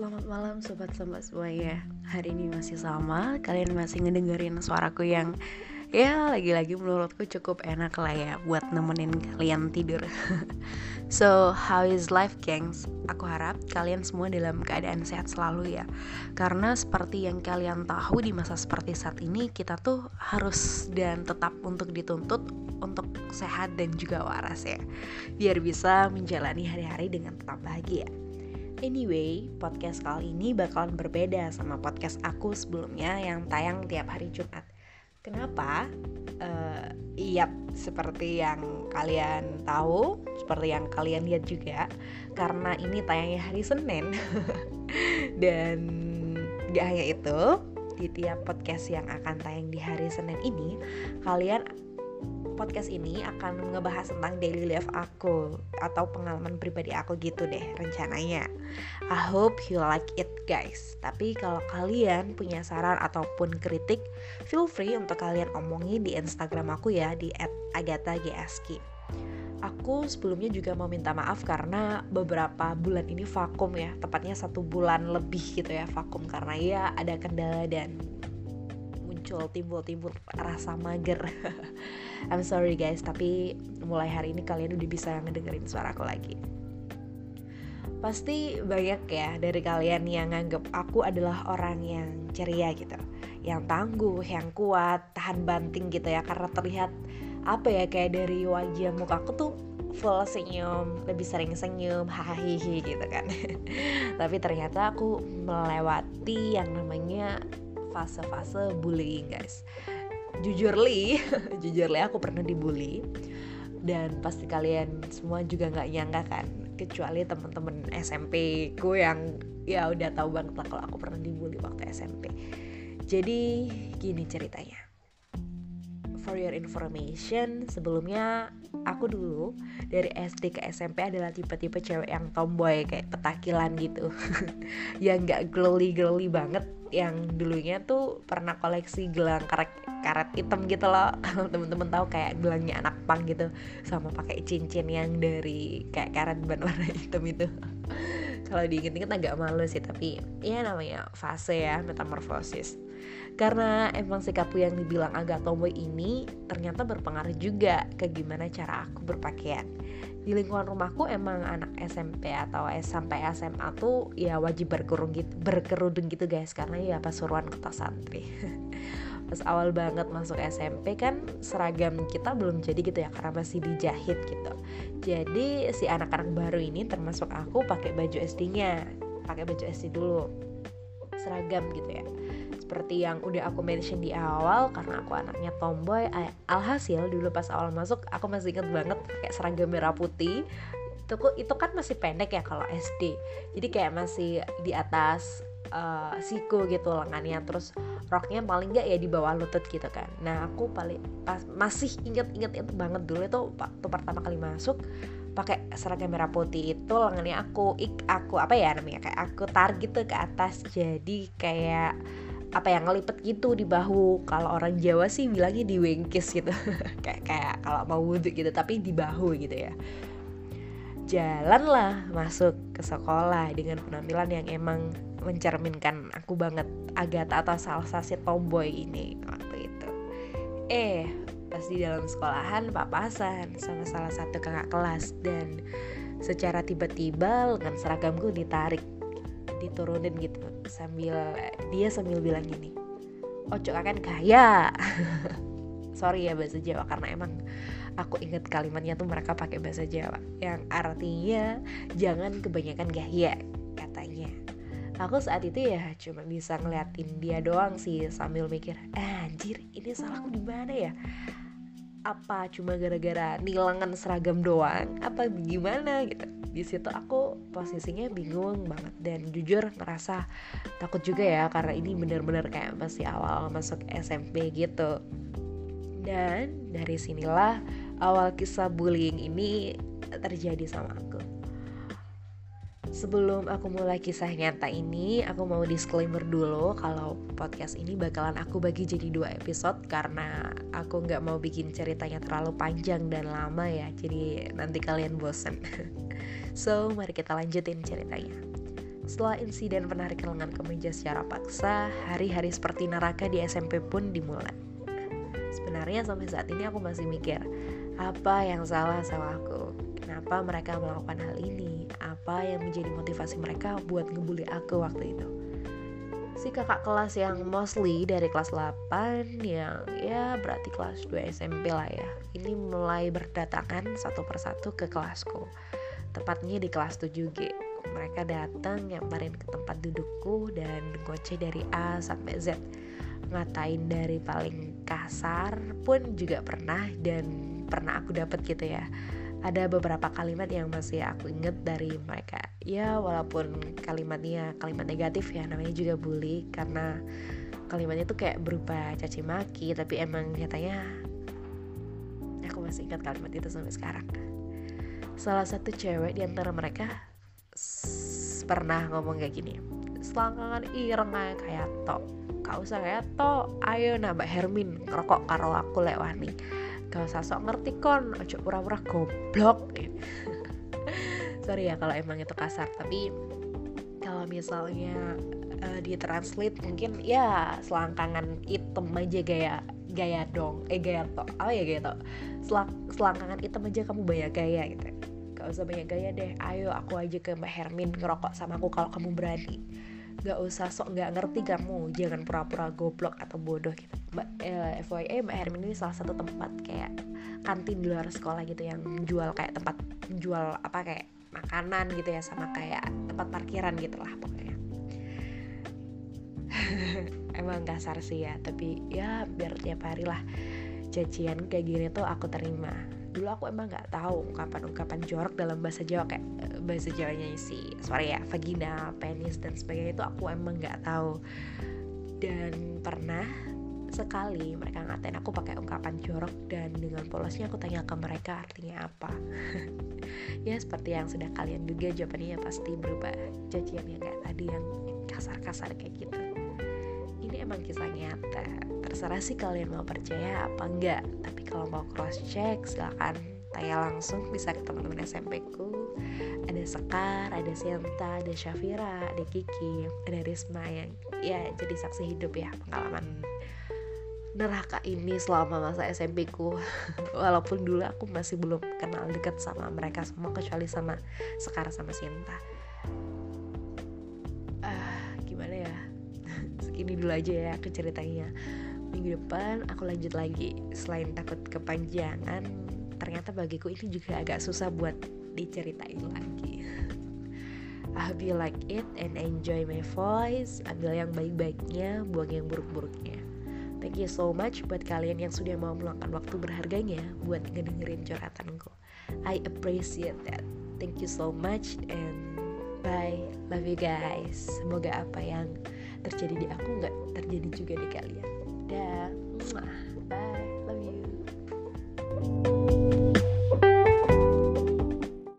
Selamat malam sobat-sobat semuanya Hari ini masih sama. Kalian masih ngedengerin suaraku yang Ya lagi-lagi menurutku cukup enak lah ya Buat nemenin kalian tidur. So how is life gengs? Aku harap kalian semua dalam keadaan sehat selalu ya. Karena seperti yang kalian tahu di masa seperti saat ini Kita tuh harus dan tetap untuk dituntut Untuk sehat dan juga waras ya. Biar bisa menjalani hari-hari dengan tetap bahagia Anyway, podcast kali ini bakalan berbeda sama podcast aku sebelumnya yang tayang tiap hari Jumat. Kenapa? Uh, iya, seperti yang kalian tahu, seperti yang kalian lihat juga, karena ini tayangnya hari Senin. Dan gak hanya itu, di tiap podcast yang akan tayang di hari Senin ini, kalian podcast ini akan ngebahas tentang daily life aku atau pengalaman pribadi aku gitu deh rencananya. I hope you like it guys. Tapi kalau kalian punya saran ataupun kritik, feel free untuk kalian omongin di Instagram aku ya di @agatha_gsk. Aku sebelumnya juga mau minta maaf karena beberapa bulan ini vakum ya, tepatnya satu bulan lebih gitu ya vakum karena ya ada kendala dan muncul timbul-timbul rasa mager I'm sorry guys tapi mulai hari ini kalian udah bisa ngedengerin suaraku lagi pasti banyak ya dari kalian yang nganggep aku adalah orang yang ceria gitu yang tangguh, yang kuat, tahan banting gitu ya karena terlihat apa ya kayak dari wajah muka aku tuh full senyum, lebih sering senyum, hahaha gitu kan. Tapi ternyata aku melewati yang namanya fase-fase bullying guys. Jujur li jujur li aku pernah dibully. Dan pasti kalian semua juga nggak nyangka kan kecuali temen-temen SMP ku yang ya udah tahu banget lah kalau aku pernah dibully waktu SMP jadi gini ceritanya for your information sebelumnya aku dulu dari SD ke SMP adalah tipe-tipe cewek yang tomboy kayak petakilan gitu. Yang gak girly girly banget yang dulunya tuh pernah koleksi gelang karet karet hitam gitu loh. Kalau temen-temen tahu kayak gelangnya anak pang gitu sama pakai cincin yang dari kayak karet ban warna hitam itu. Kalau diinget-inget agak malu sih tapi ya namanya fase ya metamorfosis karena emang sikapku yang dibilang agak tomboy ini ternyata berpengaruh juga ke gimana cara aku berpakaian. Di lingkungan rumahku emang anak SMP atau sampai SMA tuh ya wajib berkerudung gitu berkerudung gitu guys. Karena ya pasuruan kota santri. Pas awal banget masuk SMP kan seragam kita belum jadi gitu ya karena masih dijahit gitu. Jadi si anak-anak baru ini termasuk aku pakai baju SD-nya pakai baju SD dulu. Seragam gitu ya seperti yang udah aku mention di awal karena aku anaknya tomboy alhasil dulu pas awal masuk aku masih inget banget kayak seragam merah putih. Itu itu kan masih pendek ya kalau SD jadi kayak masih di atas uh, siku gitu lengannya. Terus roknya paling nggak ya di bawah lutut gitu kan. Nah aku paling pas masih inget-inget itu banget. Dulu itu waktu pertama kali masuk pakai seragam merah putih itu lengannya aku ik aku apa ya namanya kayak aku tar gitu ke atas. Jadi kayak apa yang ngelipet gitu di bahu. Kalau orang Jawa sih bilangnya di wengkis gitu. Kayak kayak kalau mau wudhu gitu tapi di bahu gitu ya. Jalanlah masuk ke sekolah dengan penampilan yang emang mencerminkan aku banget Agatha atau salsa si tomboy ini waktu itu. Eh pas di dalam sekolahan papasan sama salah satu kakak kelas dan secara tiba-tiba lengan seragamku ditarik diturunin gitu sambil dia sambil bilang gini ojo kan kaya sorry ya bahasa Jawa karena emang aku inget kalimatnya tuh mereka pakai bahasa Jawa yang artinya jangan kebanyakan gaya katanya. Aku saat itu ya cuma bisa ngeliatin dia doang sih sambil mikir eh, anjir ini salahku di mana ya? Apa cuma gara-gara nilangan seragam doang? Apa gimana? Gitu di situ aku posisinya bingung banget dan jujur ngerasa takut juga ya karena ini bener-bener kayak masih awal masuk SMP gitu dan dari sinilah awal kisah bullying ini terjadi sama aku Sebelum aku mulai kisah nyata ini, aku mau disclaimer dulu kalau podcast ini bakalan aku bagi jadi dua episode karena aku nggak mau bikin ceritanya terlalu panjang dan lama ya, jadi nanti kalian bosen. so, mari kita lanjutin ceritanya. Setelah insiden penarikan lengan kemeja secara paksa, hari-hari seperti neraka di SMP pun dimulai. Sebenarnya sampai saat ini aku masih mikir, apa yang salah sama aku? Kenapa mereka melakukan hal ini? Apa yang menjadi motivasi mereka buat ngebully aku waktu itu? Si kakak kelas yang mostly dari kelas 8 yang ya berarti kelas 2 SMP lah ya. Ini mulai berdatangan satu persatu ke kelasku. Tepatnya di kelas 7G. Mereka datang nyamperin ke tempat dudukku dan goceh dari A sampai Z. Ngatain dari paling kasar pun juga pernah dan pernah aku dapat gitu ya. Ada beberapa kalimat yang masih aku inget dari mereka. Ya walaupun kalimatnya kalimat negatif ya namanya juga bully karena kalimatnya tuh kayak berupa caci maki tapi emang nyatanya aku masih ingat kalimat itu sampai sekarang salah satu cewek di antara mereka pernah ngomong kayak gini selangkangan ireng kayak to. Kau usah kayak to. Ayo nambah Hermin ngerokok karo aku lewani gak usah sok ngerti kon. Ojo pura-pura goblok. Sorry ya kalau emang itu kasar tapi kalau misalnya uh, di translate mungkin ya selangkangan hitam aja gaya gaya dong eh gaya to. Apa ya gaya to? Selang, selangkangan hitam aja kamu banyak gaya gitu gak usah banyak gaya deh. Ayo aku aja ke Mbak Hermin ngerokok sama aku kalau kamu berani. Gak usah sok gak ngerti kamu. Jangan pura-pura goblok atau bodoh gitu. Mbak eh, FYI mbak Hermin ini salah satu tempat kayak kantin di luar sekolah gitu yang jual kayak tempat jual apa kayak makanan gitu ya sama kayak tempat parkiran gitu lah pokoknya. Emang kasar sih ya tapi ya biar tiap hari lah. Cacian kayak gini tuh aku terima dulu aku emang nggak tahu ungkapan-ungkapan jorok dalam bahasa Jawa kayak eh, bahasa Jawanya si sorry ya vagina, penis dan sebagainya itu aku emang nggak tahu. Dan pernah sekali mereka ngatain aku pakai ungkapan jorok dan dengan polosnya aku tanya ke mereka artinya apa. Ya seperti yang sudah kalian duga jawabannya pasti berubah. Cacian yang kayak tadi yang kasar-kasar kayak gitu. Ini emang kisah nyata terserah sih kalian mau percaya apa enggak. Tapi kalau mau cross check silahkan tanya langsung bisa ke teman-teman SMP ku. Ada Sekar, ada Sienta, ada Syafira, ada Kiki, ada Risma yang ya jadi saksi hidup ya pengalaman neraka ini selama masa SMP ku. Walaupun dulu aku masih belum kenal dekat sama mereka semua kecuali sama Sekar sama Sinta uh, gimana ya? Segini dulu aja ya aku ceritanya minggu depan aku lanjut lagi. Selain takut kepanjangan ternyata bagiku ini juga agak susah buat diceritain lagi. I hope you like it and enjoy my voice. Ambil yang baik-baiknya, buang yang buruk-buruknya. Thank you so much buat kalian yang sudah mau meluangkan waktu berharganya buat ngedengerin curhatanku I appreciate that. Thank you so much and bye. Love you guys. Semoga apa yang terjadi di aku nggak terjadi ada.